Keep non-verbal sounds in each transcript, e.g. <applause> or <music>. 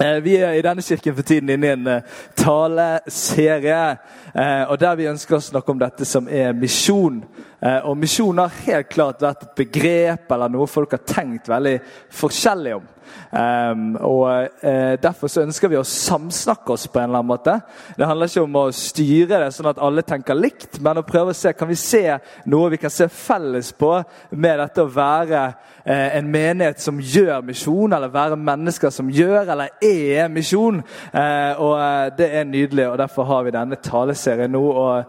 Vi er i denne kirken for tiden inne i en eh, taleserie. eh, og Der vi ønsker å snakke om dette som er misjon. Eh, Og Misjon har helt klart vært et begrep eller noe folk har tenkt veldig forskjellig om. Um, og eh, Derfor så ønsker vi å samsnakke oss på en eller annen måte. Det handler ikke om å styre det sånn at alle tenker likt, men å prøve å se kan vi se noe vi kan se felles på med dette å være eh, en menighet som gjør misjon, eller være mennesker som gjør eller er misjon. Og Det er nydelig, og derfor har vi denne taleserien nå. og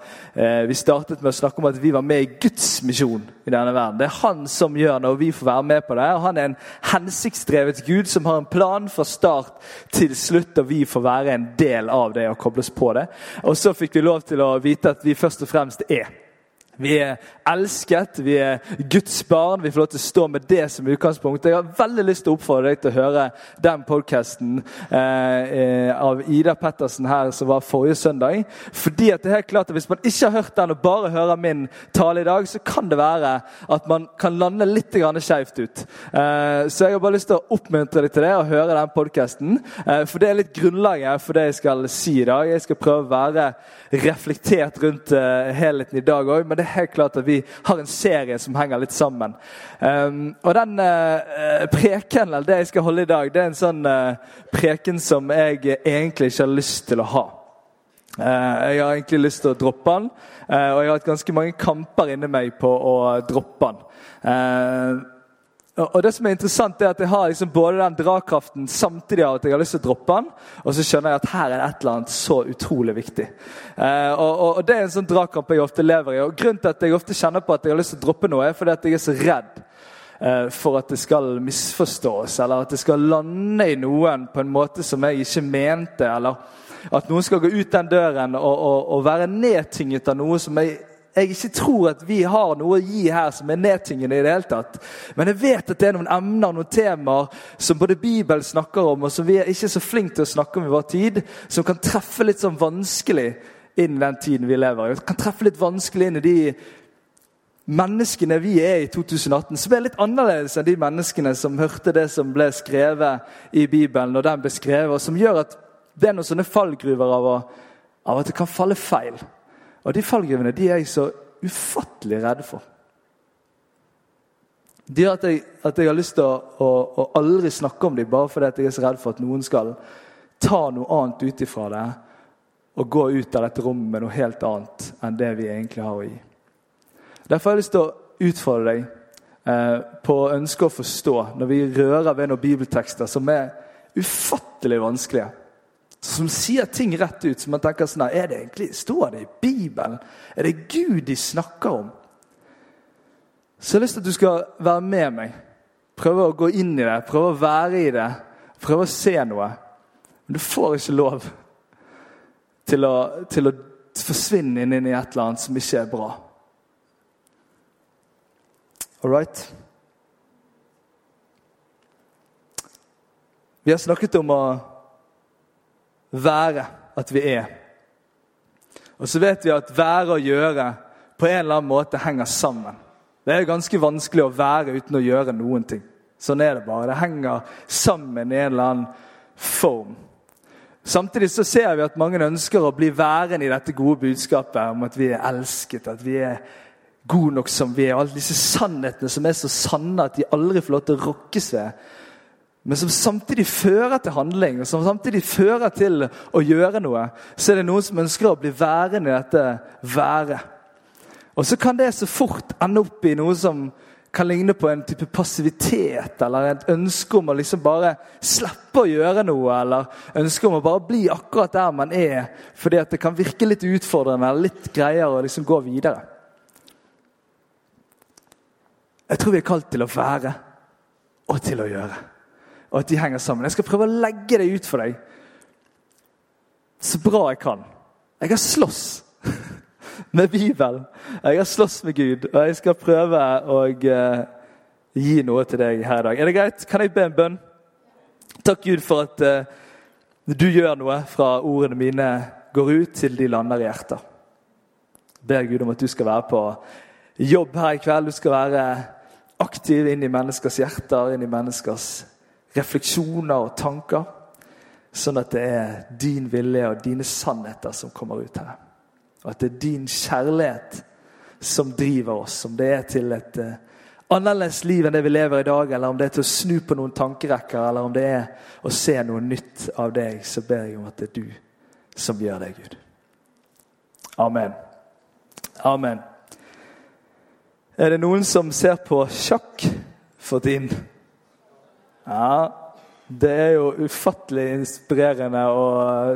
Vi startet med å snakke om at vi var med i Guds misjon i denne verden. Det er Han som gjør det, og vi får være med på det. og Han er en hensiktsdrevet Gud som har en plan fra start til slutt, og vi får være en del av det og kobles på det. Og så fikk vi lov til å vite at vi først og fremst er. Vi er elsket, vi er Guds barn. Vi får lov til å stå med det som utgangspunkt. Jeg har veldig lyst til å oppfordre deg til å høre den podkasten eh, av Ida Pettersen her som var forrige søndag. Fordi at det er helt klart at Hvis man ikke har hørt den og bare hører min tale i dag, så kan det være at man kan lande litt skeivt ut. Eh, så jeg har bare lyst til å oppmuntre deg til det og høre den podkasten. Eh, for det er litt grunnlaget for det jeg skal si i dag. Jeg skal prøve å være reflektert rundt uh, helheten i dag òg, det er helt klart at vi har en serie som henger litt sammen. Um, og den uh, preken, eller det jeg skal holde i dag, det er en sånn uh, preken som jeg egentlig ikke har lyst til å ha. jeg har egentlig lyst til å droppe den, og jeg har hatt ganske mange kamper inni meg på å droppe den. Og det som er interessant er at Jeg har liksom både den drakraften samtidig av at jeg har lyst til å droppe den, og så skjønner jeg at her er det et eller annet så utrolig viktig. Eh, og, og, og, Det er en sånn dragkamp jeg ofte lever i. og Grunnen til at jeg ofte kjenner på at jeg har lyst til å droppe noe, er fordi at jeg er så redd eh, for at det skal misforstås, eller at det skal lande i noen på en måte som jeg ikke mente. eller at noen skal gå ut den døren og, og, og være nedtynget av noe som jeg jeg ikke tror at vi har noe å gi her som er nedtyngende. i det hele tatt. Men jeg vet at det er noen emner noen temaer som både Bibelen snakker om, og som vi er ikke så flinke til å snakke om i vår tid, som kan treffe litt sånn vanskelig inn i den tiden vi lever i. Kan treffe litt vanskelig inn i de menneskene vi er i 2018, som er litt annerledes enn de menneskene som hørte det som ble skrevet i Bibelen, og den ble skrevet, og som gjør at det er noen sånne fallgruver av, av at det kan falle feil. Og de fallgruvene de er jeg så ufattelig redd for. De gjør at at jeg har lyst til å, å, å, aldri snakke om dem bare fordi jeg er så redd for at noen skal ta noe annet ut ifra det og gå ut av dette rommet med noe helt annet enn det vi egentlig har å gi. Derfor har jeg lyst til å utfordre deg eh, på å ønske å forstå når vi rører ved noen bibeltekster som er ufattelig vanskelige som sier ting rett ut. som man tenker sånn, er det egentlig, Står det i Bibelen? Er det Gud de snakker om? Så jeg har lyst til at du skal være med meg. Prøve å gå inn i det, prøve å være i det. Prøve å se noe. Men du får ikke lov til å, til å forsvinne inn i et eller annet som ikke er bra. All right? Vi har snakket om å være at vi er. Og så vet vi at være og gjøre på en eller annen måte henger sammen. Det er ganske vanskelig å være uten å gjøre noen ting. Sånn er det bare. Det henger sammen i en eller annen form. Samtidig så ser vi at mange ønsker å bli værende i dette gode budskapet om at vi er elsket, at vi er gode nok som vi er. Alle disse sannhetene som er så sanne at de aldri får lov til å rokkes ved men som samtidig fører til handling, og som samtidig fører til å gjøre noe, så er det noen som ønsker å bli værende i dette været. Og så kan det så fort ende opp i noe som kan ligne på en type passivitet, eller et ønske om å liksom bare slippe å gjøre noe, eller ønske om å bare bli akkurat der man er, fordi at det kan virke litt utfordrende eller litt greiere å liksom gå videre. Jeg tror vi er kalt til å være og til å gjøre og at de henger sammen. Jeg skal prøve å legge det ut for deg så bra jeg kan. Jeg har slåss <laughs> med Bibelen. Jeg har slåss med Gud, og jeg skal prøve å uh, gi noe til deg her i dag. Er det greit? Kan jeg be en bønn? Takk, Gud, for at uh, du gjør noe fra ordene mine går ut til de lander i hjertet. Ber Gud om at du skal være på jobb her i kveld. Du skal være aktiv inn i menneskers hjerter, inn i menneskers refleksjoner og tanker. Sånn at det er din vilje og dine sannheter som kommer ut her. Og at det er din kjærlighet som driver oss. Om det er til et uh, annerledes liv enn det vi lever i dag, eller om det er til å snu på noen tankerekker, eller om det er å se noe nytt av deg, så ber jeg om at det er du som gjør det, Gud. Amen. Amen. Er det noen som ser på sjakk for tiden? Ja, det er jo ufattelig inspirerende å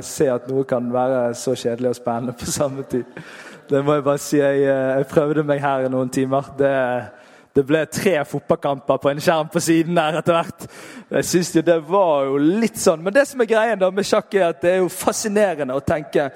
se at noe kan være så kjedelig og spennende på samme tid. Det må jeg bare si. Jeg, jeg prøvde meg her i noen timer. Det det ble tre fotballkamper på en skjerm på siden der etter hvert. Jeg synes jo Det var jo litt sånn. Men det som er greien da med sjakk, er at det er jo fascinerende å tenke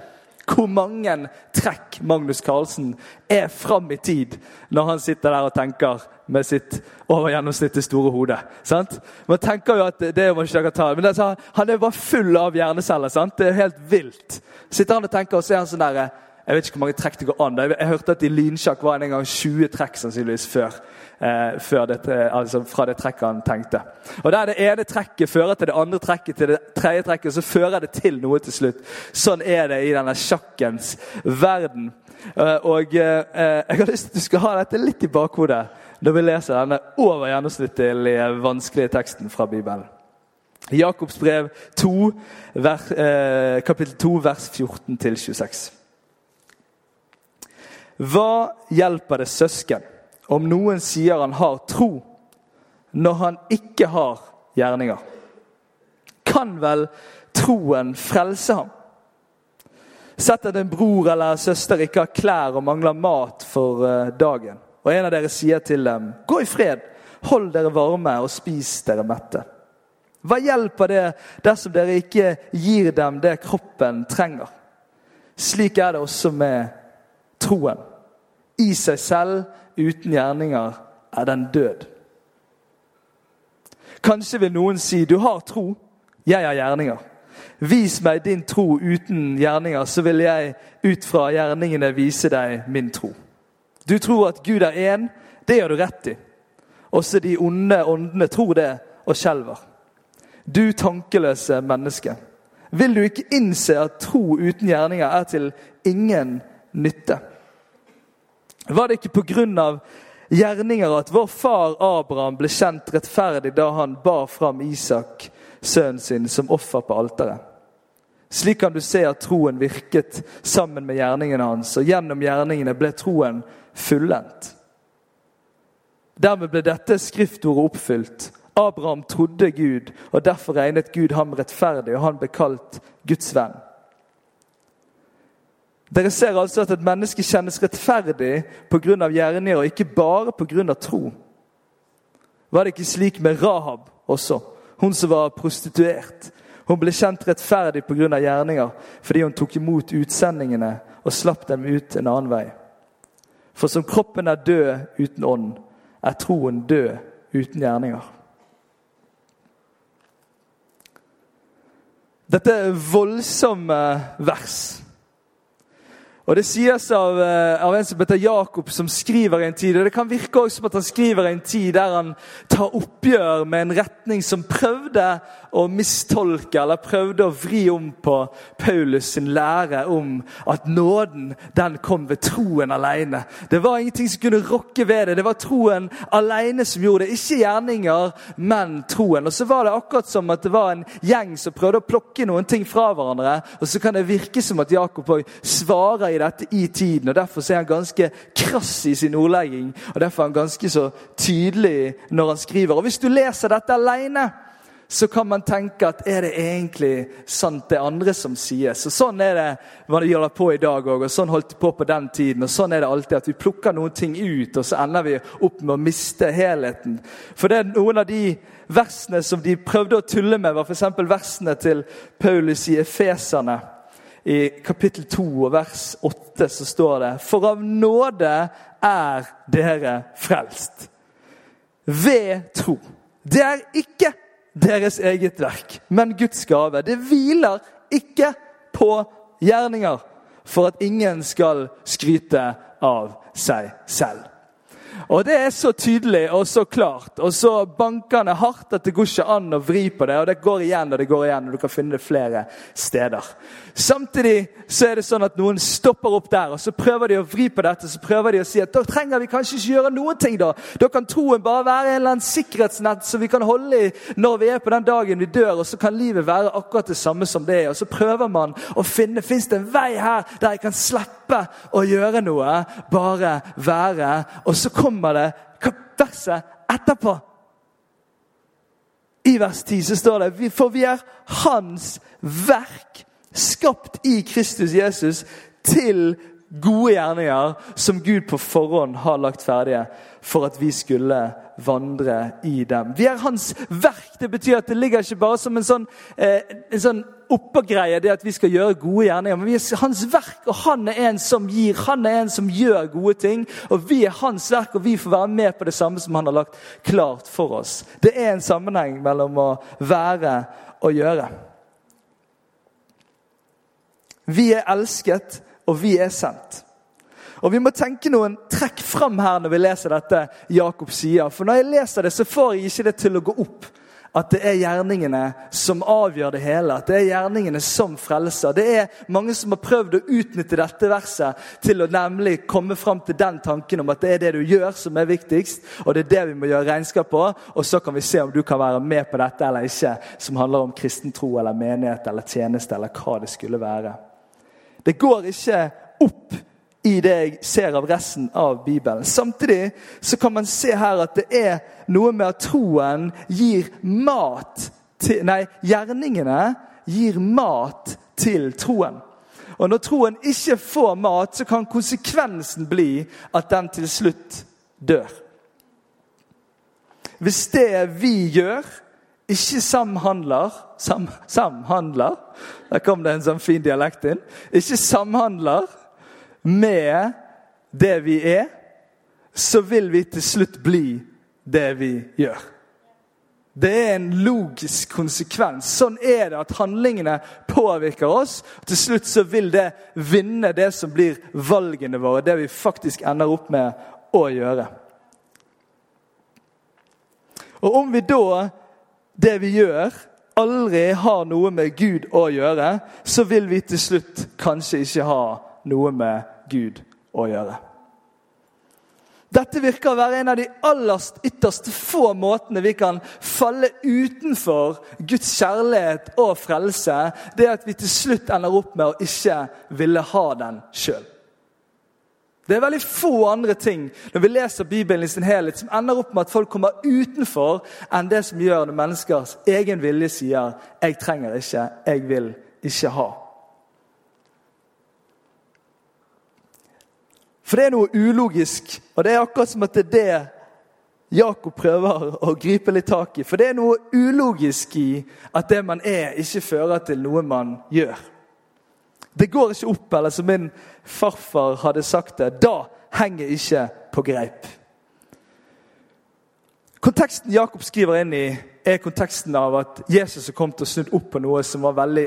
hvor mange trekk Magnus Carlsen er fram i tid når han sitter der og tenker med sitt over gjennomsnittet store hode. sant? Man tenker jo at det må ikke dere ta. Men det, han er bare full av hjerneceller. sant? Det er helt vilt. Sitter han og tenker, og så er han sånn derre jeg vet ikke hvor mange trekk det går an. Jeg, hørte at i lynsjakk var han en gang 20 trekk sannsynligvis før. Eh, før dette, altså fra det trekket han tenkte. Og Der det ene trekket fører til det andre trekket til det tredje trekket, så fører det til noe til slutt. Sånn er det i denne sjakkens verden. Eh, og eh, Jeg har lyst til at du skal ha dette litt i bakhodet når vi leser denne over gjennomsnittlig vanskelige teksten fra Bibelen. Jakobs brev 2, vers, eh, kapittel 2, vers 14-26. Hva hjelper det søsken om noen sier han har tro, når han ikke har gjerninger? Kan vel troen frelse ham? Sett at en bror eller søster ikke har klær og mangler mat for eh, dagen, og en av dere sier til dem, 'Gå i fred, hold dere varme og spis dere mette'. Hva hjelper det dersom dere ikke gir dem det kroppen trenger? Slik er det også med troen. I seg selv, uten gjerninger, er den død. Kanskje vil noen si, 'Du har tro, jeg har gjerninger'. Vis meg din tro uten gjerninger, så vil jeg ut fra gjerningene vise deg min tro. Du tror at Gud er én. Det gjør du rett i. Også de onde åndene tror det og skjelver. Du tankeløse menneske. Vil du ikke innse at tro uten gjerninger er til ingen nytte? Var det ikke pga. gjerninger at vår far Abraham ble kjent rettferdig da han bar fram Isak, sønnen sin, som offer på alteret? Slik kan du se at troen virket sammen med gjerningene hans, og gjennom gjerningene ble troen fullendt. Dermed ble dette skriftordet oppfylt. Abraham trodde Gud, og derfor regnet Gud ham rettferdig, og han ble kalt Guds venn. Dere ser altså at et menneske kjennes rettferdig pga. gjerninger, og ikke bare pga. tro. Var det ikke slik med Rahab også? Hun som var prostituert. Hun ble kjent rettferdig pga. gjerninger fordi hun tok imot utsendingene og slapp dem ut en annen vei. For som kroppen er død uten ånd, er troen død uten gjerninger. Dette er voldsomme vers. Og Det sies av, eh, av, en som heter Jakob, som skriver i en tid og Det kan virke også som at han skriver i en tid der han tar oppgjør med en retning som prøvde å mistolke eller prøvde å vri om på Paulus sin lære om at nåden den kom ved troen alene. Det var ingenting som kunne rokke ved det. Det var troen alene som gjorde det. Ikke gjerninger, men troen. Og så var det akkurat som at det var en gjeng som prøvde å plukke noen ting fra hverandre. Og så kan det virke som at Jakob òg svarer i dette i tiden. og Derfor er han ganske krass i sin ordlegging og derfor er han ganske så tydelig når han skriver. Og Hvis du leser dette alene, så kan man tenke at er det egentlig sant, det andre som sies? Og Sånn er det de holder på i dag òg, og sånn holdt de på på den tiden. og Sånn er det alltid, at vi plukker noen ting ut, og så ender vi opp med å miste helheten. For det er noen av de versene som de prøvde å tulle med, var f.eks. versene til Paulus i Efeserne i kapittel 2 og vers 8 så står det For av nåde er dere frelst. Ved tro. Det er ikke deres eget verk, men Guds gave. Det hviler ikke på gjerninger, for at ingen skal skryte av seg selv. Og Det er så tydelig og så klart og så bankende hardt at det går ikke an å vri på det. Og det går igjen og det går igjen, og du kan finne det flere steder. Samtidig så er det sånn at noen stopper opp der og så prøver de å vri på dette. Så prøver de å si at da trenger vi kanskje ikke gjøre noen ting. Da Da kan troen bare være en eller annen sikkerhetsnett som vi kan holde i når vi er på den dagen vi dør. Og så kan livet være akkurat det samme som det er. Og så prøver man å finne fins det en vei her der jeg kan slippe å gjøre noe, bare være. Og så kommer kommer det verset etterpå. I vers 10 så står det For vi er Hans verk, skapt i Kristus Jesus, til gode gjerninger som Gud på forhånd har lagt ferdige for at vi skulle vandre i dem. Vi er hans verk. Det betyr at det ligger ikke bare som en sånn, eh, en sånn oppegreie det at vi skal gjøre gode gjerninger. Men vi er hans verk, og han er en som gir. Han er en som gjør gode ting. Og vi er hans verk, og vi får være med på det samme som han har lagt klart for oss. Det er en sammenheng mellom å være og gjøre. Vi er elsket, og vi er sendt. Og Vi må tenke noen trekk fram her når vi leser dette Jakob sier. For når jeg leser det, så får jeg ikke det til å gå opp. At det er gjerningene som avgjør det hele. At det er gjerningene som frelser. Det er mange som har prøvd å utnytte dette verset til å nemlig komme fram til den tanken om at det er det du gjør, som er viktigst. Og det er det vi må gjøre regnskap på. Og så kan vi se om du kan være med på dette eller ikke. Som handler om kristen tro eller menighet eller tjeneste eller hva det skulle være. Det går ikke opp i det jeg ser av resten av Bibelen. Samtidig så kan man se her at det er noe med at troen gir mat til Nei, gjerningene gir mat til troen. Og når troen ikke får mat, så kan konsekvensen bli at den til slutt dør. Hvis det vi gjør, ikke samhandler sam, Samhandler Der kom det en sånn fin dialekt inn. Ikke samhandler med det vi er, så vil vi til slutt bli det vi gjør. Det er en logisk konsekvens. Sånn er det at handlingene påvirker oss. Til slutt så vil det vinne det som blir valgene våre, det vi faktisk ender opp med å gjøre. Og om vi da, det vi gjør, aldri har noe med Gud å gjøre, så vil vi til slutt kanskje ikke ha noe med Gud å gjøre. Dette virker å være en av de aller ytterst få måtene vi kan falle utenfor Guds kjærlighet og frelse. Det at vi til slutt ender opp med å ikke ville ha den sjøl. Det er veldig få andre ting når vi leser Bibelen i sin helhet, som ender opp med at folk kommer utenfor enn det som gjør når menneskers egen vilje sier 'jeg trenger ikke, jeg vil ikke ha'. For det er noe ulogisk, og det er akkurat som at det er det Jakob prøver å gripe litt tak i. For det er noe ulogisk i at det man er, ikke fører til noe man gjør. Det går ikke opp, eller som min farfar hadde sagt det, da henger ikke på greip. Konteksten Jakob skriver inn i, er konteksten av at Jesus har kommet og snudd opp på noe som var veldig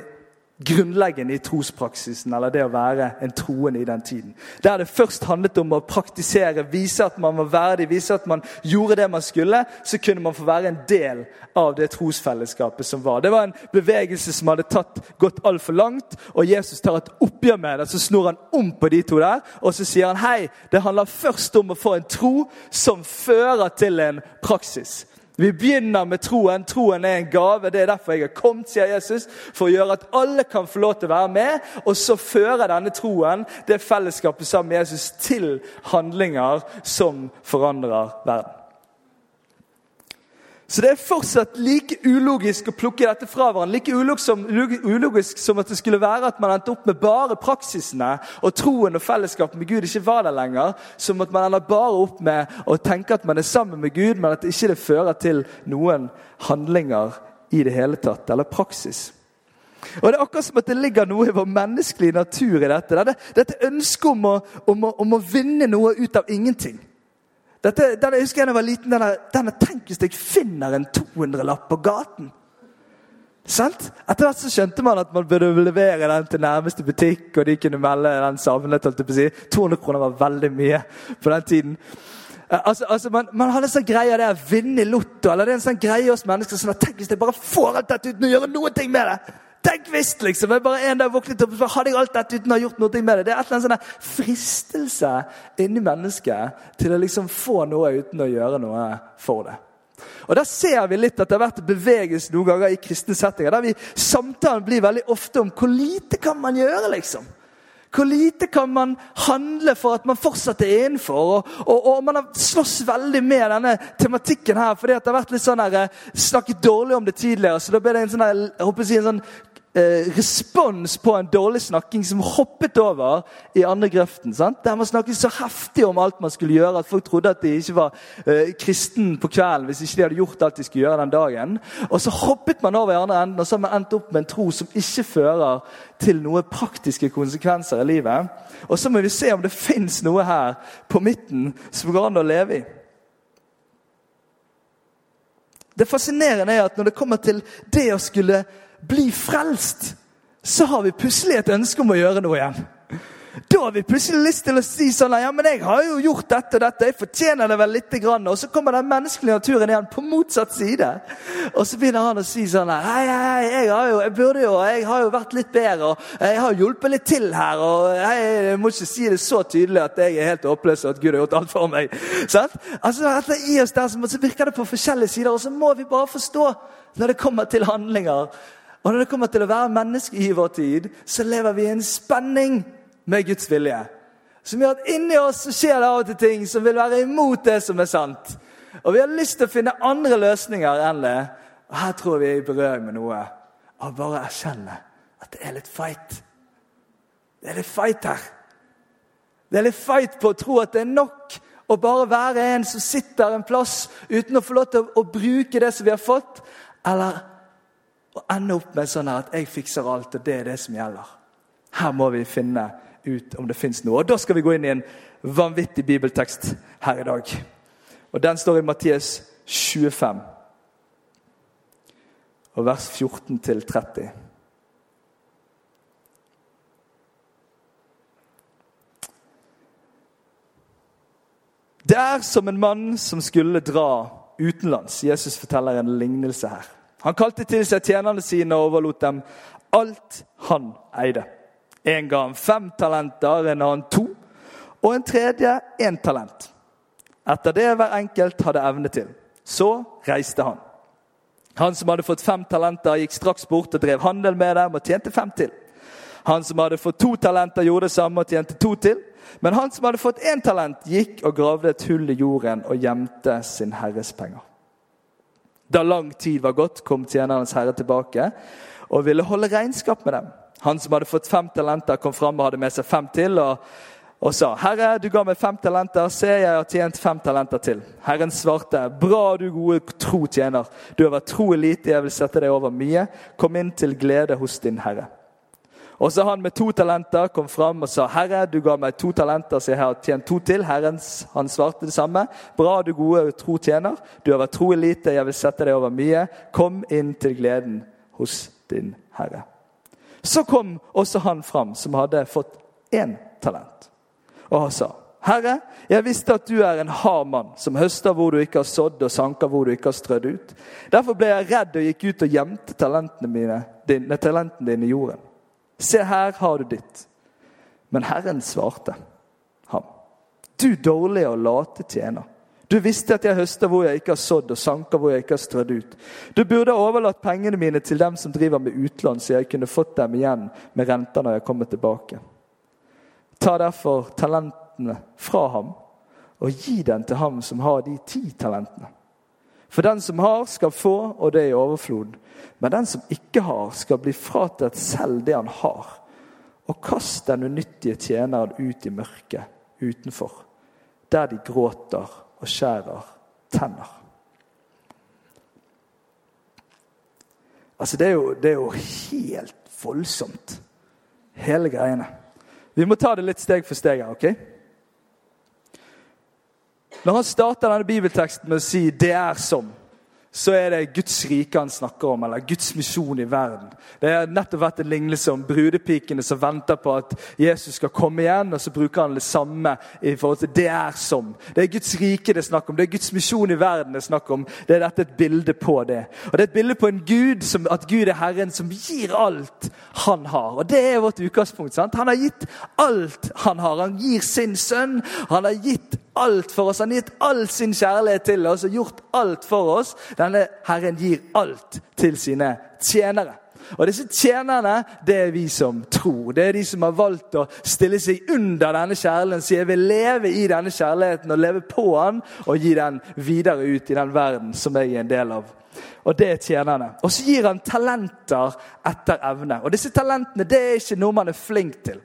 grunnleggende i trospraksisen, eller det å være en troende i den tiden. Der det først handlet om å praktisere, vise at man var verdig, vise at man gjorde det man skulle, så kunne man få være en del av det trosfellesskapet som var. Det var en bevegelse som hadde tatt, gått altfor langt, og Jesus tar et oppgjør med det. Så snor han om på de to der, og så sier han hei, det handler først om å få en tro som fører til en praksis. Vi begynner med troen. Troen er en gave. Det er derfor jeg har kommet, sier Jesus, for å gjøre at alle kan få lov til å være med. Og så fører denne troen, det fellesskapet sammen med Jesus, til handlinger som forandrer verden. Så det er fortsatt like ulogisk å plukke dette fra hverandre. Like ulogisk som, ulogisk som, at det skulle være at man endte opp med bare praksisene, og troen og fellesskapet med Gud ikke var der lenger. Som at man ender bare opp med å tenke at man er sammen med Gud, men at det ikke fører til noen handlinger i det hele tatt, eller praksis. Og Det er akkurat som at det ligger noe i vår menneskelige natur i dette. Dette, dette ønsket om om, om å, vinne noe ut av ingenting. Dette, denne, jeg husker da jeg var liten, denne, denne, Tenk hvis jeg finner en 200-lapp på gaten! Sant? Etter hvert så skjønte man at man burde levere den til nærmeste butikk, og de kunne melde den savnet. holdt jeg på å si. 200 kroner var veldig mye på den tiden. Eh, altså, altså man, man hadde en sånn greie det å vinne i Lotto. eller det er en sånn greie hos mennesker sånn at Tenk hvis jeg bare får alt dette uten å gjøre noe med det! Tenk hvis! liksom, jeg bare en dag våknet opp, hadde jeg alt dette uten å ha gjort noe med det. Det er et eller annet sånn fristelse inni mennesket til å liksom få noe uten å gjøre noe for det. Og Der ser vi litt at det har vært bevegelse noen ganger i kristne settinger. Der vi samtalen blir veldig ofte om hvor lite kan man gjøre, liksom. Hvor lite kan man handle for at man fortsatt er innenfor? Og, og, og man har slåss veldig med denne tematikken her, fordi at det har vært litt sånn her, eh, snakket dårlig om det tidligere. Så da ble det en sånn, her, jeg håper å si, en sånn eh, respons på en dårlig snakking som hoppet over i andre grøften. Sant? Der man snakket så heftig om alt man skulle gjøre, at folk trodde at de ikke var eh, kristen på kvelden hvis ikke de hadde gjort alt de skulle gjøre den dagen. Og så hoppet man over i andre enden, og så har man endt opp med en tro som ikke fører til noen praktiske konsekvenser i livet. Og så må vi se om det fins noe her på midten som går an å leve i. Det fascinerende er at når det kommer til det å skulle bli frelst, så har vi plutselig et ønske om å gjøre noe igjen. Da har vi plutselig lyst til å si sånn ja, men 'Jeg har jo gjort dette og dette, jeg fortjener det vel litt.' Grann. Og så kommer den menneskelige naturen igjen på motsatt side. Og så begynner han å si sånn hei, hei, jeg, har jo, jeg burde jo, jeg har jo vært litt bedre, og jeg har hjulpet litt til her. og hei, Jeg må ikke si det så tydelig at jeg er helt håpløs og at Gud har gjort alt for meg. Sånn? Altså, I oss der så virker det på forskjellige sider, og så må vi bare forstå når det kommer til handlinger og når det kommer til å være menneske i vår tid, så lever vi i en spenning med Guds vilje. Som gjør at inni oss skjer det av og til ting som vil være imot det som er sant. Og vi har lyst til å finne andre løsninger enn det. Og her tror vi er i berøring med noe av bare erkjenne at det er litt fight. Det er litt fight her. Det er litt fight på å tro at det er nok å bare være en som sitter en plass uten å få lov til å bruke det som vi har fått, eller og ende opp med sånn at jeg fikser alt, og det er det som gjelder. Her må vi finne ut om det fins noe. Og Da skal vi gå inn i en vanvittig bibeltekst her i dag. Og Den står i Mattias 25, og vers 14 30. Det er som en mann som skulle dra utenlands. Jesus forteller en lignelse her. Han kalte til seg tjenerne sine og overlot dem alt han eide. En ga ham fem talenter, en annen to, og en tredje én talent. Etter det hver enkelt hadde evne til. Så reiste han. Han som hadde fått fem talenter, gikk straks bort og drev handel med dem og tjente fem til. Han som hadde fått to talenter, gjorde det samme og tjente to til. Men han som hadde fått én talent, gikk og gravde et hull i jorden og gjemte sin herres penger. Da lang tid var gått, kom tjenerens herre tilbake og ville holde regnskap med dem. Han som hadde fått fem talenter, kom fram og hadde med seg fem til. og, og sa, 'Herre, du ga meg fem talenter. Se, jeg har tjent fem talenter til.' Herren svarte, 'Bra, du gode, tro tjener. Du har vært tro i lite, jeg vil sette deg over mye. Kom inn til glede hos din Herre.' Og så han med to talenter kom fram og sa, 'Herre, du ga meg to talenter, så jeg har tjent to til.' Herren han svarte det samme. 'Bra, du gode tro tjener. Du har vært tro i lite, jeg vil sette deg over mye. Kom inn til gleden hos din Herre.' Så kom også han fram som hadde fått én talent, og han sa, 'Herre, jeg visste at du er en hard mann, som høster hvor du ikke har sådd, og sanker hvor du ikke har strødd ut.' Derfor ble jeg redd og gikk ut og gjemte talentene mine, din, talentene dine i jorden. Se, her har du ditt. Men Herren svarte ham. Du dårlige og late tjener. Du visste at jeg høster hvor jeg ikke har sådd, og sanker hvor jeg ikke har strødd ut. Du burde overlatt pengene mine til dem som driver med utlån, så jeg kunne fått dem igjen med renter når jeg kommer tilbake. Ta derfor talentene fra ham og gi dem til ham som har de ti talentene. For den som har, skal få, og det i overflod. Men den som ikke har, skal bli fratatt selv det han har. Og kast den unyttige tjeneren ut i mørket utenfor, der de gråter og skjærer tenner. Altså, det er jo, det er jo helt voldsomt. Hele greiene. Vi må ta det litt steg for steg her. ok? Når han starter denne bibelteksten med å si 'det er som', så er det Guds rike han snakker om, eller Guds misjon i verden. Det har nettopp vært en lignelse om brudepikene som venter på at Jesus skal komme igjen, og så bruker han det samme i forhold til det er som. Det er Guds rike det er snakk om, det er Guds misjon i verden det er snakk om. Det er dette et bilde på det. Og Det er et bilde på en Gud, som, at Gud er Herren som gir alt han har. Og Det er vårt utgangspunkt. sant? Han har gitt alt han har. Han gir sin sønn. Han har gitt alt for oss. Han har gitt all sin kjærlighet til oss og gjort alt for oss. Denne Herren gir alt til sine tjenere. Og disse tjenerne det er vi som tror. Det er de som har valgt å stille seg under denne kjærligheten. Så jeg vil leve i denne kjærligheten og leve på den og gi den videre ut i den verden som jeg er en del av. Og det er tjenerne. Og så gir han talenter etter evne. Og disse talentene det er ikke noe man er flink til.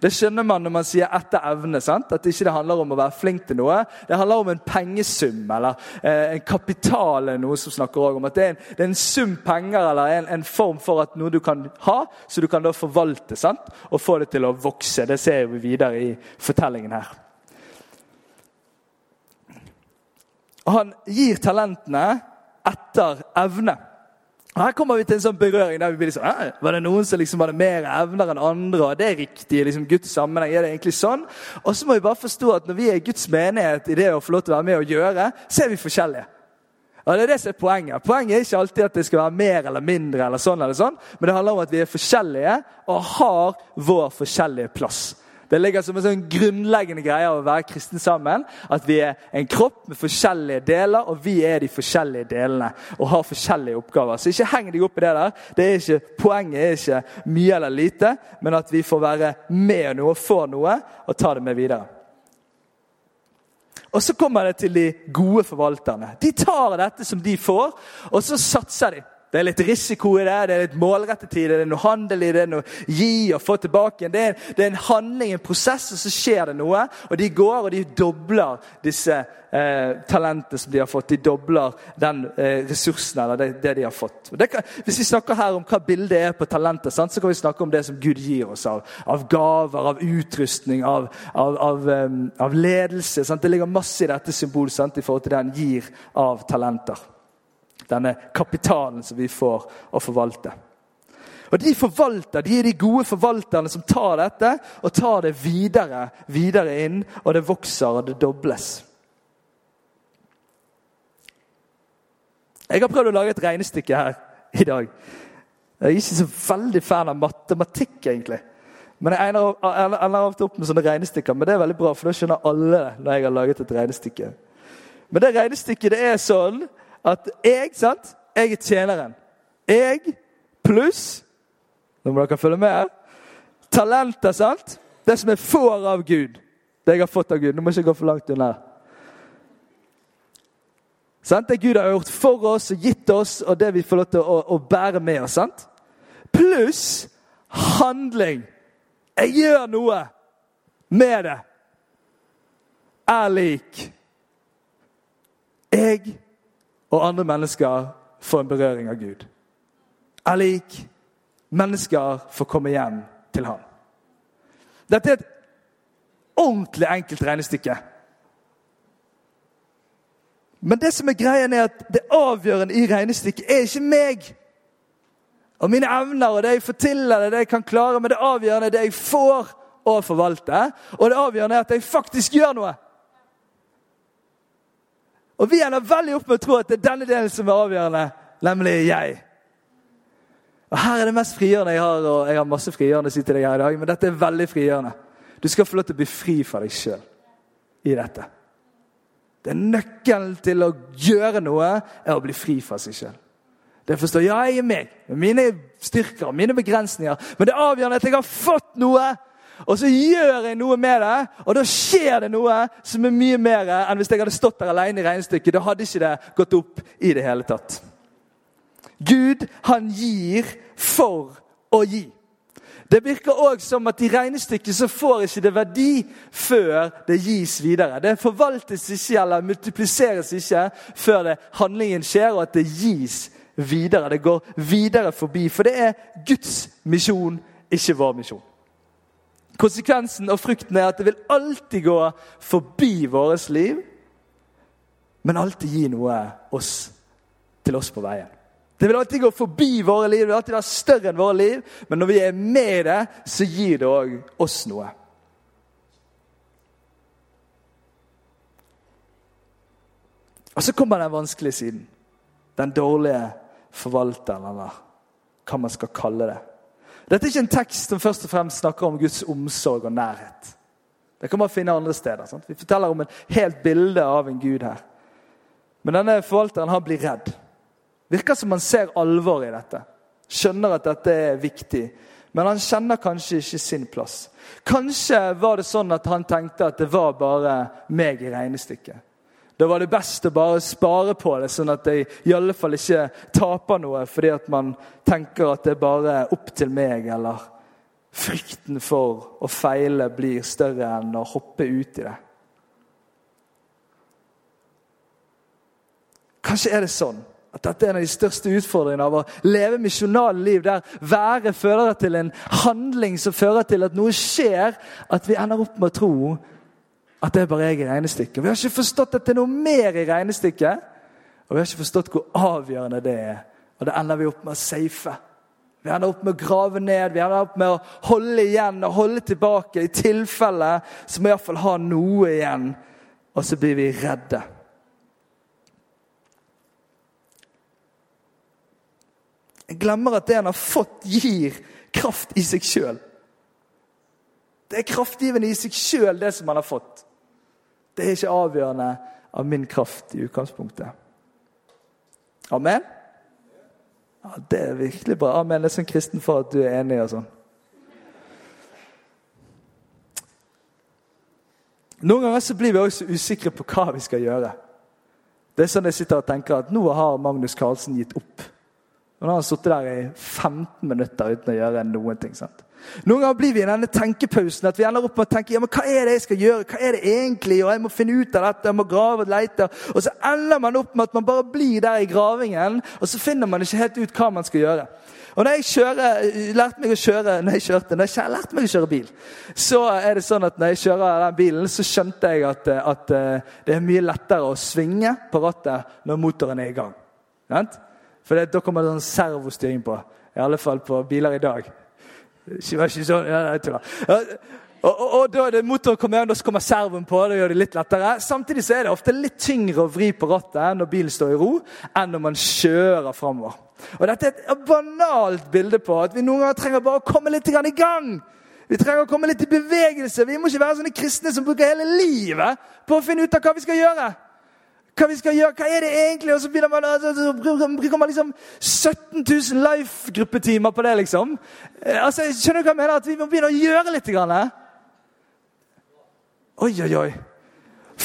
Det skjønner man når man sier 'etter evne'. Sant? At det ikke handler om å være flink til noe. Det handler om en pengesum eller eh, en kapital. noe som snakker om at det er, en, det er en sum penger eller en, en, form for at noe du kan ha, så du kan da forvalte sant? og få det til å vokse. Det ser vi videre i fortellingen her. Han gir talentene etter evne. Og Her kommer vi til en sånn berøring der vi blir sånn, Var det noen som liksom hadde mer evner enn andre? og Det er riktig. liksom Guds sammenheng, er det egentlig sånn? Og så må vi bare forstå at når vi er Guds menighet i det å få lov til å være med og gjøre, så er vi forskjellige. Og det er det som er Poenget Poenget er ikke alltid at det skal være mer eller mindre, eller sånn eller sånn, men det handler om at vi er forskjellige og har vår forskjellige plass. Det ligger som en sånn grunnleggende greie av å være kristen sammen. At vi er en kropp med forskjellige deler, og vi er de forskjellige delene. Og har forskjellige oppgaver. Så ikke heng deg opp i det der. Det er ikke, poenget er ikke mye eller lite, men at vi får være med noe, får noe, og ta det med videre. Og så kommer det til de gode forvalterne. De tar dette som de får, og så satser de. Det er litt risiko i det, det er litt målrettet i det, det er noe handel i det, det er noe gi og få tilbake. Det er, det er en handling, en prosess, og så skjer det noe. Og de går og de dobler disse eh, talentene som de har fått. De dobler den eh, ressursen eller det, det, de har fått. Kan, hvis vi snakker her om hva bildet er på talenter, sant, så kan vi snakke om det som Gud gir oss av, av gaver, av utrustning, av, av, av, um, av ledelse. Sant? Det ligger masse i dette symbolet i forhold til det han gir av talenter denne kapitalen som vi får å forvalte. Og De forvalter, de er de gode forvalterne som tar dette og tar det videre, videre inn, og det vokser og det dobles. Jeg har prøvd å lage et regnestykke her i dag. Jeg er ikke så veldig fan av matematikk, egentlig. Men Jeg ender ofte opp med sånne regnestykker, men det er veldig bra, for da skjønner alle når jeg har laget et regnestykke. Men det regnestykket det er sånn at jeg sant? Jeg er tjeneren. Jeg pluss Nå må dere følge med her. Talenter, sant? Det som jeg får av Gud. Det jeg har fått av Gud. Nå må jeg ikke gå for langt unna. Sant? Det Gud har gjort for oss og gitt oss, og det vi får lov til å, å bære med oss. sant? Pluss handling. Jeg gjør noe med det. Er lik. Jeg og andre mennesker får en berøring av Gud. Er lik mennesker får komme hjem til ham. Dette er et ordentlig enkelt regnestykke. Men det som er greien er at det avgjørende i regnestykket er ikke meg og mine evner og det jeg får til, eller det jeg kan klare, men det avgjørende er det jeg får å forvalte. Og det avgjørende er at jeg faktisk gjør noe. Og vi ender veldig opp med å tro at det er denne delen som er avgjørende, nemlig jeg. Og Her er det mest frigjørende jeg har, og jeg har masse frigjørende å si til deg her i dag, men dette er veldig frigjørende. Du skal få lov til å bli fri fra deg sjøl i dette. Det er Nøkkelen til å gjøre noe er å bli fri fra seg sjøl. Det forstår ja, jeg er meg, med mine styrker og mine begrensninger. Men det er avgjørende at jeg har fått noe og så gjør jeg noe med det, og da skjer det noe som er mye mer enn hvis jeg hadde stått der alene i regnestykket. Da hadde ikke det gått opp i det hele tatt. Gud, han gir for å gi. Det virker òg som at i regnestykket så får ikke det verdi før det gis videre. Det forvaltes ikke eller multipliseres ikke før det handlingen skjer og at det gis videre. Det går videre forbi. For det er Guds misjon, ikke vår misjon. Konsekvensen og frukten er at det vil alltid gå forbi vårt liv, men alltid gi noe oss, til oss på veien. Det vil alltid gå forbi våre liv, det vil alltid være større enn våre liv. Men når vi er med i det, så gir det òg oss noe. Og så kommer den vanskelige siden. Den dårlige forvalteren, eller hva man skal kalle det. Dette er ikke en tekst som først og fremst snakker om Guds omsorg og nærhet. Det kan man finne andre steder. Sant? Vi forteller om en helt bilde av en gud her. Men denne forvalteren han blir redd. Virker som han ser alvor i dette. Skjønner at dette er viktig. Men han kjenner kanskje ikke sin plass. Kanskje var det sånn at han tenkte at det var bare meg i regnestykket. Da var det best å bare spare på det, sånn at jeg i alle fall ikke taper noe fordi at man tenker at det er bare opp til meg, eller frykten for å feile blir større enn å hoppe ut i det. Kanskje er det sånn at dette er en av de største utfordringene av å leve misjonale liv, der været fører til en handling som fører til at noe skjer, at vi ender opp med å tro at det er bare jeg i regnestykket. Vi har ikke forstått at det er noe mer i regnestykket. Og vi har ikke forstått hvor avgjørende det er. Og det ender vi opp med å safe. Vi ender opp med å grave ned, vi ender opp med å holde igjen og holde tilbake. I tilfelle så må vi iallfall ha noe igjen. Og så blir vi redde. Jeg glemmer at det han har fått, gir kraft i seg sjøl. Det er kraftgivende i seg sjøl, det som han har fått. Det er ikke avgjørende av min kraft i utgangspunktet. Amen? Ja, Det er virkelig bra. Amen. Det er sånn kristen for at du er enig og sånn. Noen ganger så blir vi også usikre på hva vi skal gjøre. Det er sånn jeg sitter og tenker at Nå har Magnus Carlsen gitt opp. Og han har sittet der i 15 minutter uten å gjøre noen ting. sant? Noen ganger blir vi i denne tenkepausen at vi ender opp med å tenke ja, men hva er det jeg skal gjøre. Hva er det egentlig? Og jeg må finne ut av dette, jeg må grave og lete. Og så ender man opp med at man bare blir der i gravingen, og så finner man ikke helt ut hva man skal gjøre. Og når jeg kjører, lærte meg å kjøre når jeg kjørte, når jeg lærte meg å kjøre bil, så er det sånn at når jeg kjører den bilen, så skjønte jeg at, at eh, det er mye lettere å svinge på rattet når motoren er i gang. For da kommer det sånn servostyring på. I alle fall på biler i dag. Var ikke sånn, ja, jeg tuller. Og, og, og, da er det motoren kommer igjen, så kommer servoen på. Det gjør det litt lettere. Samtidig så er det ofte litt tyngre å vri på rattet når bilen står i ro, enn når man kjører framover. Og Dette er et banalt bilde på at vi noen ganger trenger bare å komme litt i gang. Vi trenger å komme litt i bevegelse. Vi må ikke være sånne kristne som bruker hele livet på å finne ut av hva vi skal gjøre hva vi skal gjøre, hva er det egentlig? Og så begynner man, altså, så liksom 17 000 life-gruppetimer på det, liksom. Eh, altså, Skjønner du hva jeg mener? At vi må begynne å gjøre litt. Grann, oi, oi, oi.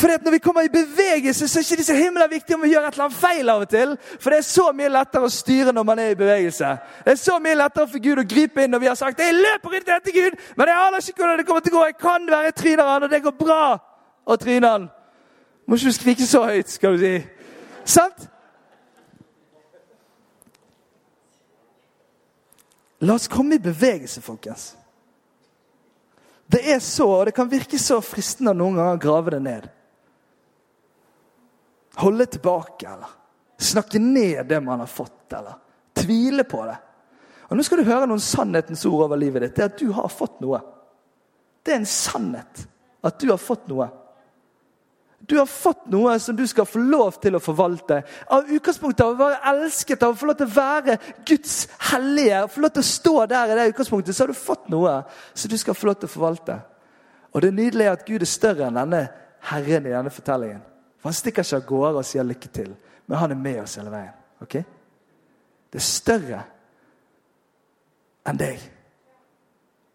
at Når vi kommer i bevegelse, så er det ikke så himla viktig om vi gjør et eller annet feil. av og til. For det er så mye lettere å styre når man er i bevegelse. Det er så mye lettere for Gud å gripe inn når vi har sagt jeg løper rundt etter Gud, men jeg aner ikke hvordan det kommer til å gå. Jeg kan være tryner han, og det går bra å tryne han. Må ikke skrike så høyt, skal du si. Sant? La oss komme i bevegelse, folkens. Det er så, og det kan virke så fristende noen ganger å grave det ned. Holde tilbake, eller snakke ned det man har fått, eller tvile på det. Og Nå skal du høre noen sannhetens ord over livet ditt. Det er at du har fått noe. Det er en sannhet at du har fått noe. Du har fått noe som du skal få lov til å forvalte. Av utgangspunktet av å være elsket, av å få lov til å være Guds hellige, få lov til å stå der i det utgangspunktet, så har du fått noe som du skal få lov til å forvalte. Og det nydelige er at Gud er større enn denne Herren i denne fortellingen. For Han stikker ikke av gårde og sier lykke til, men han er med oss hele veien. ok? Det er større enn deg.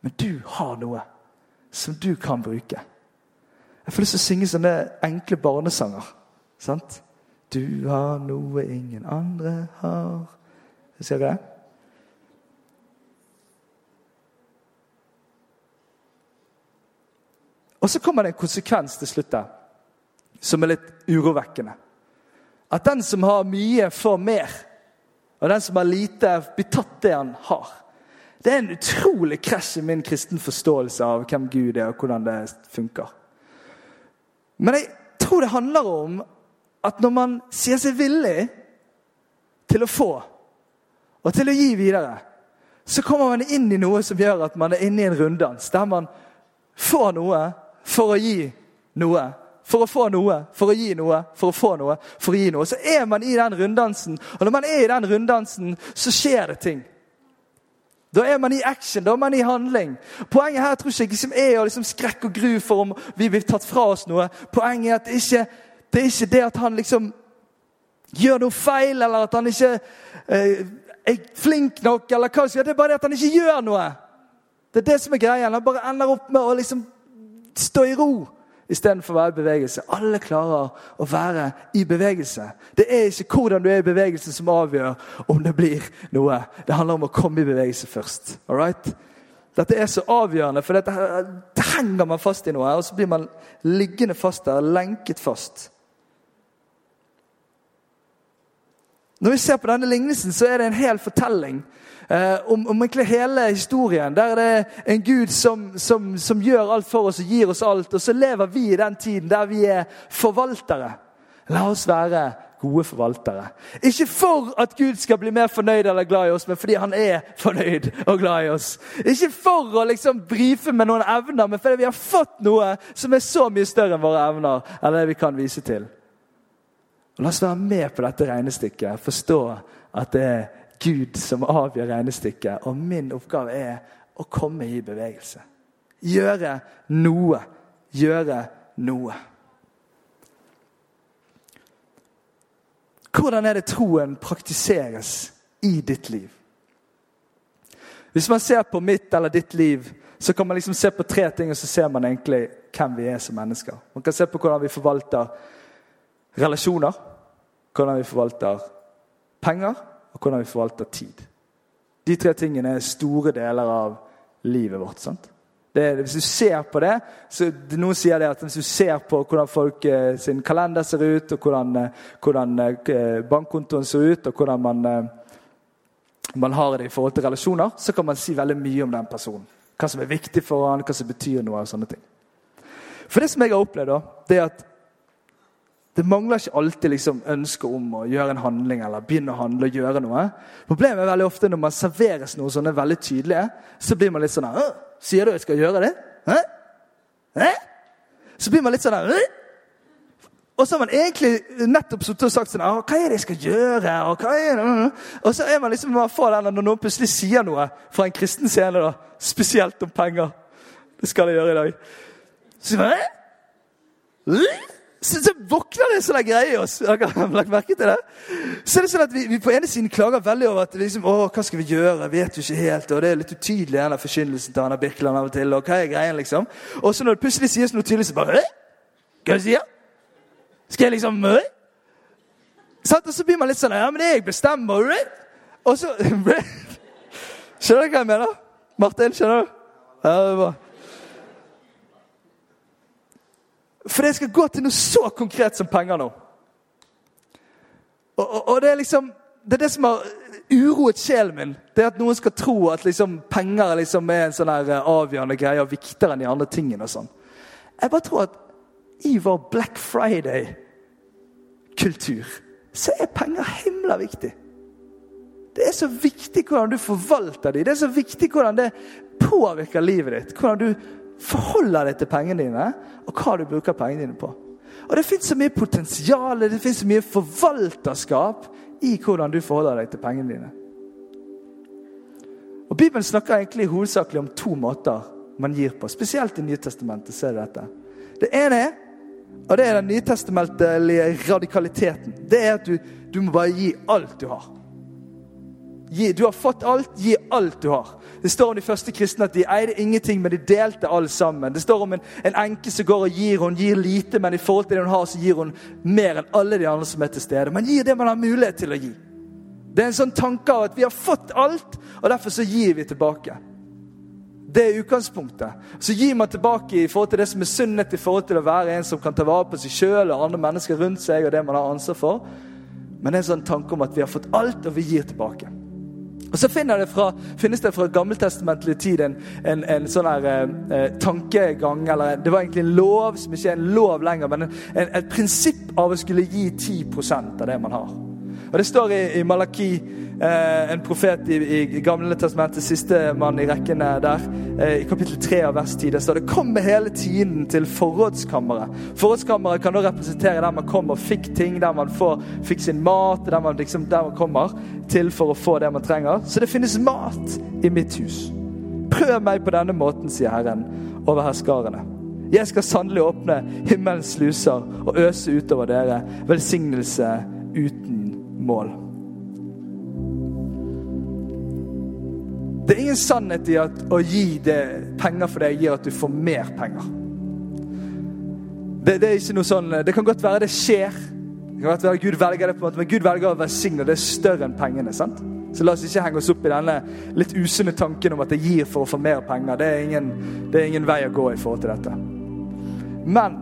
Men du har noe som du kan bruke. Jeg får lyst til å synge sånne enkle barnesanger. Sant? Du har noe ingen andre har Ser dere det? Og så kommer det en konsekvens til slutt som er litt urovekkende. At den som har mye, får mer. Og den som har lite, blir tatt det han har. Det er en utrolig krasj i min kristen forståelse av hvem Gud er, og hvordan det funker. Men jeg tror det handler om at når man sier seg villig til å få, og til å gi videre, så kommer man inn i noe som gjør at man er inne i en runddans, der man får noe for å gi noe. For å få noe, for å gi noe, for å få noe, for å gi noe. Så er man i den runddansen, og når man er i den runddansen, så skjer det ting. Da er man i action, da er man i handling. Poenget her tror jeg ikke er å liksom skrekk og gru for om vi blir tatt fra oss noe. Poenget er at det ikke det er ikke det at han liksom gjør noe feil, eller at han ikke eh, er flink nok, eller hva det er bare det at han ikke gjør noe. Det er det som er greia. Han bare ender opp med å liksom stå i ro istedenfor å være i bevegelse. Alle klarer å være i bevegelse. Det er ikke hvordan du er i bevegelse som avgjør om det blir noe. Det handler om å komme i bevegelse først. Alright? Dette er så avgjørende, for dette, det henger man fast i noe, og så blir man liggende fast der, lenket fast. Når vi ser på denne lignelsen, så er det en hel fortelling eh, om, om, egentlig hele historien. Der er det en Gud som, som, som, gjør alt for oss og gir oss alt. Og så lever vi i den tiden der vi er forvaltere. La oss være gode forvaltere. Ikke for at Gud skal bli mer fornøyd eller glad i oss, men fordi han er fornøyd og glad i oss. Ikke for å liksom brife med noen evner, men fordi vi har fått noe som er så mye større enn våre evner. eller det vi kan vise til. Og la oss være med på dette regnestykket. Forstå at det er Gud som avgjør regnestykket. Og min oppgave er å komme i bevegelse. Gjøre noe. Gjøre noe. Hvordan er det troen praktiseres i ditt liv? Hvis man ser på mitt eller ditt liv, så kan man liksom se på tre ting, og så ser man egentlig hvem vi er som mennesker. Man kan se på hvordan vi forvalter relasjoner, hvordan vi forvalter penger, og hvordan vi forvalter tid. De tre tingene er store deler av livet vårt. sant? Det, hvis du ser på det, så Noen sier det at hvis du ser på hvordan folk eh, sin kalender ser ut, og hvordan, eh, hvordan eh, bankkontoen ser ut, og hvordan man, eh, man har det i forhold til relasjoner, så kan man si veldig mye om den personen. Hva som er viktig for han, hva som betyr noe. og sånne ting. For det som jeg har opplevd, da, det er at det mangler ikke alltid liksom ønske om å gjøre en handling eller begynne å handle og gjøre noe. Problemet er veldig ofte når man serveres noe sånn er veldig tydelige, så blir man litt sånn Sier du jeg skal gjøre det? Hæ? Hæ? Så blir man litt sånn her Og så har man egentlig nettopp og sagt sånn Hva er det jeg skal gjøre? Og, hva er det? og så er man liksom man får den når noen plutselig sier noe fra en kristen scene, da, spesielt om penger. Det skal jeg gjøre i dag. Så man, Hæ? Så, så våkner det en sånn greie i oss. Har dere <laughs> lagt merke til det? Så er det sånn at vi, vi på ene siden klager veldig over at liksom, å, hva skal vi gjøre, vet jo ikke helt, og det er litt utydelig, den forkynnelsen til Anna Birkeland av og til. og hva er greien liksom? Og så når det plutselig sies noe tydelig, så bare Hva er du sier? Skal jeg liksom øh? Og så blir man litt sånn Ja, men det er jeg bestemmer. Og så <laughs> Skjønner du hva jeg mener? Martin, skjønner du? Ja, det er bra. For det skal gå til noe så konkret som penger nå. Og, og, og det er liksom det er det som har uroet sjelen min. Det er At noen skal tro at liksom, penger liksom er en sånn her eh, avgjørende greie og viktigere enn de andre tingene. og sånn. Jeg bare tror at i vår Black Friday-kultur så er penger himla viktig. Det er så viktig hvordan du forvalter dem. Det er så viktig hvordan det påvirker livet ditt. Hvordan du forholder deg til pengene dine, og hva du bruker pengene dine på. Og Det fins så mye potensial, det så mye forvalterskap i hvordan du forholder deg til pengene dine. Og Bibelen snakker egentlig hovedsakelig om to måter man gir på. Spesielt i Nytestamentet. ser du dette. Det ene er, og det er den nytestamentlige radikaliteten, det er at du, du må bare gi alt du har. Gi, du har fått alt, gi alt du har. Det står om de første kristne at de eide ingenting, men de delte alt sammen. Det står om en, en enke som går og gir. Hun gir lite, men i forhold til det hun har, så gir hun mer enn alle de andre som er til stede. Man gir det man har mulighet til å gi. Det er en sånn tanke av at vi har fått alt, og derfor så gir vi tilbake. Det er utgangspunktet. Så gir man tilbake i forhold til det som er sunnhet, i forhold til å være en som kan ta vare på seg sjøl og andre mennesker rundt seg og det man har ansvar for. men det er en sånn tanke om at vi har fått alt, og vi gir tilbake. Og Så det fra, finnes det fra gammeltestamentlig tid en, en, en sånn her, eh, tankegang eller Det var egentlig en lov som ikke er en lov lenger, men en, et prinsipp av å skulle gi 10% av det man har. Og Det står i, i Malaki Eh, en profet i, i Gamle testamentet, siste mann i rekkene der, eh, i kapittel 3 av vers 10, der står det 'Kom med hele tiden til forrådskammeret'. Forrådskammeret kan da representere der man kommer og fikk ting, der man får, fikk sin mat, der man, liksom, der man kommer til for å få det man trenger. Så det finnes mat i mitt hus. Prøv meg på denne måten, sier Herren over herskarene. Jeg skal sannelig åpne himmelens sluser og øse utover dere velsignelse uten mål. Det er ingen sannhet i at å gi penger for deg gir at du får mer penger. Det, det, er ikke noe sånn, det kan godt være det skjer. Det kan godt være Gud velger det på en måte, Men Gud velger å velsigne. Det er større enn pengene. sant? Så la oss ikke henge oss opp i denne litt usunne tanken om at det gir for å få mer penger. Det er ingen, det er ingen vei å gå i forhold til dette. Men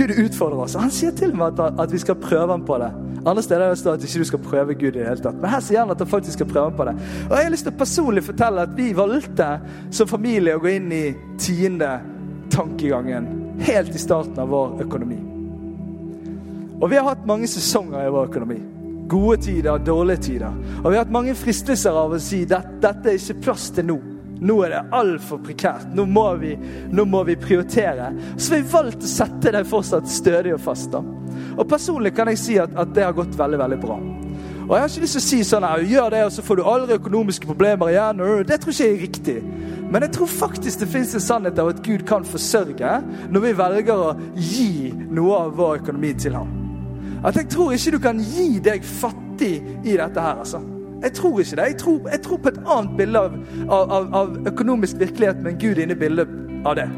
Gud utfordrer oss. Han sier til og med at, at vi skal prøve ham på det. Andre steder står det at ikke du skal prøve Gud i det hele tatt. Men her sier han at han faktisk skal prøve ham på det. Og Jeg har lyst til å personlig fortelle at vi valgte som familie å gå inn i tiende tankegangen helt i starten av vår økonomi. Og vi har hatt mange sesonger i vår økonomi. Gode tider, dårlige tider. Og vi har hatt mange fristelser av å si at dette er ikke plass til nå. Nå er det altfor prekært. Nå må, vi, nå må vi prioritere. Så vi valgte å sette deg fortsatt stødig og fast. da. Og Personlig kan jeg si at, at, det har gått veldig veldig bra. Og Jeg har ikke lyst til å si sånn her, gjør det, og så får du aldri økonomiske problemer igjen. Det tror ikke jeg er riktig. Men jeg tror faktisk det fins en sannhet av at Gud kan forsørge når vi velger å gi noe av vår økonomi til ham. At jeg tror ikke du kan gi deg fattig i dette her, altså. Jeg tror ikke det. Jeg tror, jeg tror på et annet bilde av, av, av, økonomisk virkelighet med en Gud inne i bildet av det.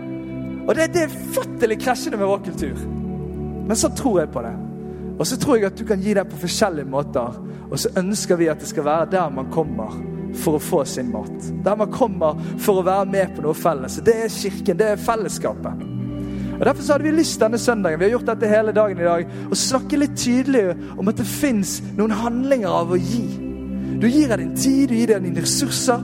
Og det, det er fattelig krasjende med vår kultur. Men så tror jeg på det. Og så tror jeg at du kan gi det på forskjellige måter. Og så ønsker vi at det skal være der man kommer for å få sin mat. Der man kommer for å være med på noe felles. Det er kirken, det er fellesskapet. Og Derfor så hadde vi lyst denne søndagen vi har gjort dette hele dagen i dag, å snakke litt tydelig om at det fins noen handlinger av å gi. Du gir av din tid, du gir av dine ressurser,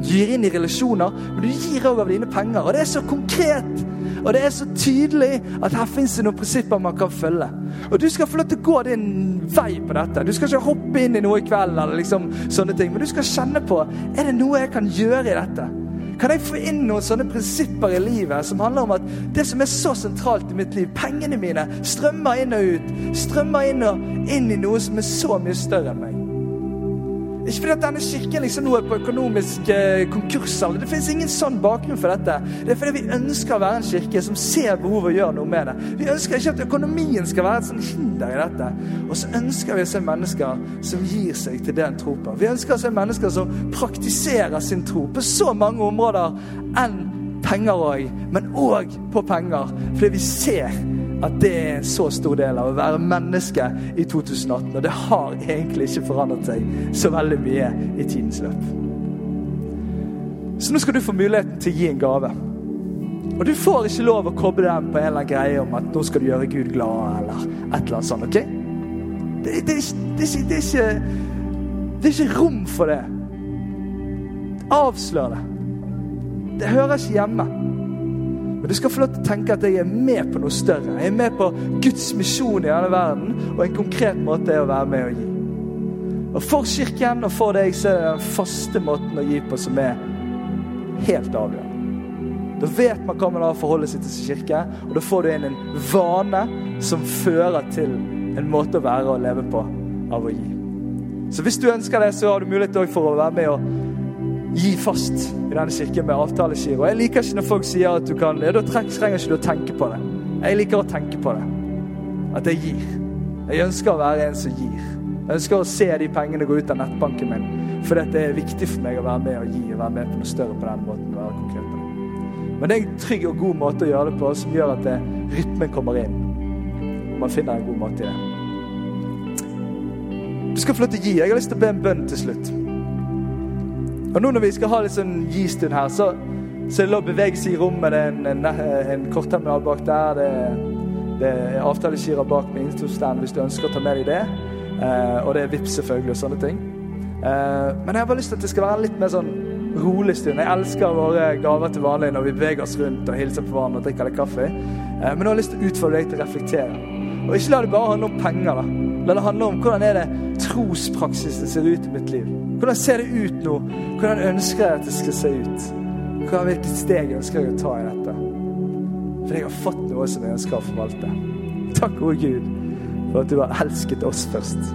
du gir inn i relasjoner, men du gir òg av dine penger. Og det er så konkret og det er så tydelig at her fins det noen prinsipper man kan følge. Og du skal få lov til å gå din vei på dette. Du skal ikke hoppe inn i noe i kveld eller liksom sånne ting, men du skal kjenne på er det noe jeg kan gjøre i dette. Kan jeg få inn noen sånne prinsipper i livet som handler om at det som er så sentralt i mitt liv, pengene mine, strømmer inn og ut. Strømmer inn og inn i noe som er så mye større enn meg. Ikke fordi at denne kirken liksom nå er på økonomisk eh, konkurs. Det finnes ingen sånn bakgrunn for dette. Det er fordi vi ønsker å være en kirke som ser behovet og gjør noe med det. Vi ønsker ikke at økonomien skal være et sånt hinder i dette. Og så ønsker vi å se mennesker som gir seg til det en tror på. Vi ønsker å se mennesker som praktiserer sin tro på så mange områder enn penger òg, men òg på penger. Fordi vi ser at det er en så stor del av å være menneske i 2018. Og det har egentlig ikke forandret seg så veldig mye i tidens løp. Så nå skal du få muligheten til å gi en gave. Og du får ikke lov å koble den på en eller annen greie om at nå skal du gjøre Gud glad, eller et eller annet sånt. ok? Det, det, det, det er ikke, det er ikke rom for det. Avslør det. Det hører ikke hjemme. Men du skal få lov til å tenke at jeg er med på noe større. Jeg er med på Guds misjon i denne verden, og en konkret måte er å være med og gi. Og For Kirken og for deg så er det den faste måten å gi på som er helt avgjørende. Da vet man hva man har å forholde seg til som kirke, og da får du inn en vane som fører til en måte å være og leve på av å gi. Så hvis du ønsker det, så har du mulighet for å være med og gi fast i denne kirken med avtalegiro. Jeg liker ikke når folk sier at du kan ja, Da trenger ikke du å tenke på det. Jeg liker å tenke på det. At jeg gir. Jeg ønsker å være en som gir. Jeg ønsker å se de pengene gå ut av nettbanken min. For det er viktig for meg å være med og gi og være med på noe større på den måten. være konkret på det. Men det er en trygg og god måte å gjøre det på som gjør at det, rytmen kommer inn. Og man finner en god måte i det. Du skal få lov til å gi. Jeg har lyst til å be en bønn til slutt. Og nå når vi skal ha litt sånn gi-stund her, så, så er det lov å bevege seg i rommet. Det er en, en, en kortterminal bak der. Det Det er avtaleskirer bak med Insto-stand hvis du ønsker å ta med deg det. Eh, og det er vips selvfølgelig og sånne ting. Eh, men jeg har bare lyst til at det skal være litt mer sånn rolig stund. Jeg elsker våre gaver til vanlig når vi beveger oss rundt og hilser på hverandre og drikker litt kaffe. Eh, men nå har jeg lyst til å utfordre deg til å reflektere. Og ikke la det bare handle om penger. da. La det handle om hvordan er det trospraksisen ser ut i mitt liv. Hvordan ser det ut nå? Hvordan ønsker jeg at det skal se ut? Hva, hvilket steg ønsker jeg å ta i dette? For jeg har fått noe som jeg ønsker å forvalte. Takk, gode Gud, for at du har elsket oss først.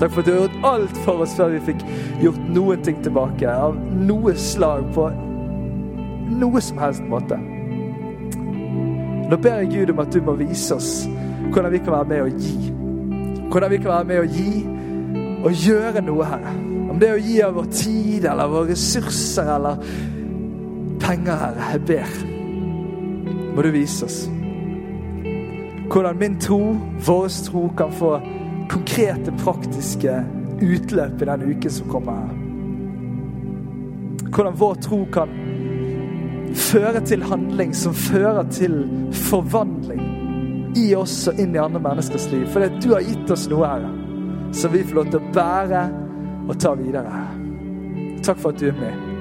Takk for at du har gjort alt for oss før vi fikk gjort noen ting tilbake. Av noe slag på noe som helst måte. Nå ber jeg Gud om at du må vise oss hvordan vi kan være med å gi. Hvordan vi kan være med å gi og gjøre noe, Herre. Om det er å gi av vår tid eller våre ressurser eller penger, Herre. Jeg ber. Må du vise oss hvordan min tro, vår tro, kan få konkrete, praktiske utløp i den uken som kommer her. Hvordan vår tro kan føre til handling som fører til forvandling i oss og inn i andre menneskers liv. For du har gitt oss noe, Herre, som vi får lov til å bære og ta videre. Takk for at du er med.